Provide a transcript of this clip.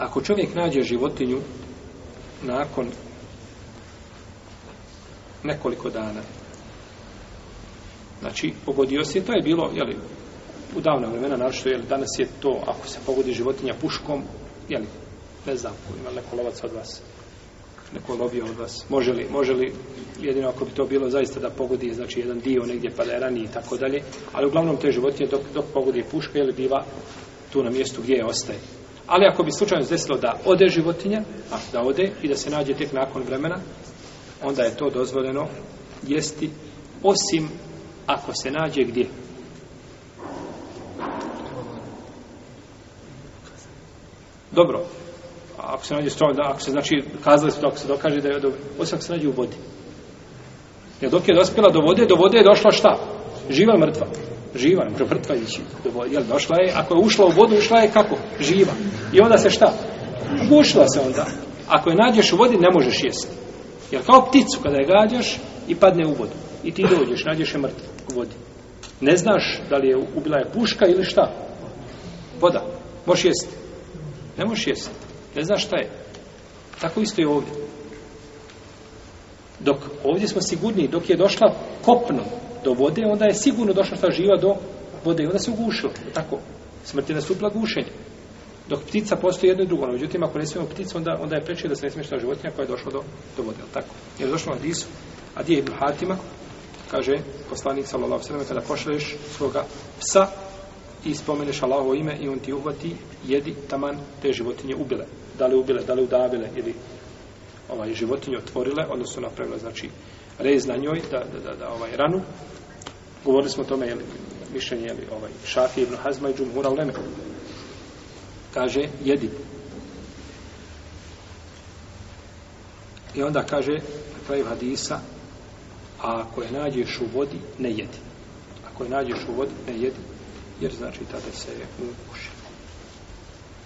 ako čovjek nađe životinju nakon nekoliko dana znači pogodio se to je bilo je li u davna vremena našto je danas je to ako se pogodi životinja puškom je li ne znam ima neko lovac od vas neko lovio od vas može li, može li jedino ako bi to bilo zaista da pogodi znači jedan dio negdje pa da je ranije i tako dalje ali uglavnom te životinje dok, dok pogodi puška je li biva tu na mjestu gdje je ostaje Ali ako bi slučajno zdesilo da ode životinja, a da ode i da se nađe tek nakon vremena, onda je to dozvoljeno jesti, osim ako se nađe gdje. Dobro, ako se nađe strojno, ako se znači, kazali smo, ako se dokaže da je dobro, osim ako se nađe u vodi. Jer dok je dospjela do vode, do vode je došla šta? Živa mrtva živa, ne može mrtva ići. Jel, došla je, ako je ušla u vodu, ušla je kako? Živa. I onda se šta? Ušla se onda. Ako je nađeš u vodi, ne možeš jesti. Jer kao pticu, kada je gađaš i padne u vodu. I ti dođeš, nađeš je mrtva u vodi. Ne znaš da li je ubila je puška ili šta? Voda. Možeš jesti. Ne možeš jesti. Ne znaš šta je. Tako isto je ovdje. Dok ovdje smo sigurni, dok je došla kopnom, do vode, onda je sigurno došla ta živa do vode i onda se ugušila. Tako, smrt je nastupila gušenje. Dok ptica postoji jedno i drugo, no, međutim, ako ne smijemo ptica, onda, onda je preče da se ne smiješta životinja koja je došla do, do vode. Tako, je došla na disu, a gdje je Ibn Hatima, kaže poslanik sallallahu sallam, kada pošleš svoga psa i spomeneš Allahovo ime i on ti uhvati, jedi taman te životinje ubile. Da li ubile, da li udavile, ili ovaj životinje otvorile, odnosno napravile, znači, rez na njoj, da, da, da, da ovaj ranu, govorili smo o tome, jeli, mišljenje, jeli, ovaj, Šafi ibn Hazma i Džumhur Alem, kaže, jedi. I onda kaže, na kraju hadisa, a ako je nađeš u vodi, ne jedi. Ako je nađeš u vodi, ne jedi, jer znači tada se je ukušio.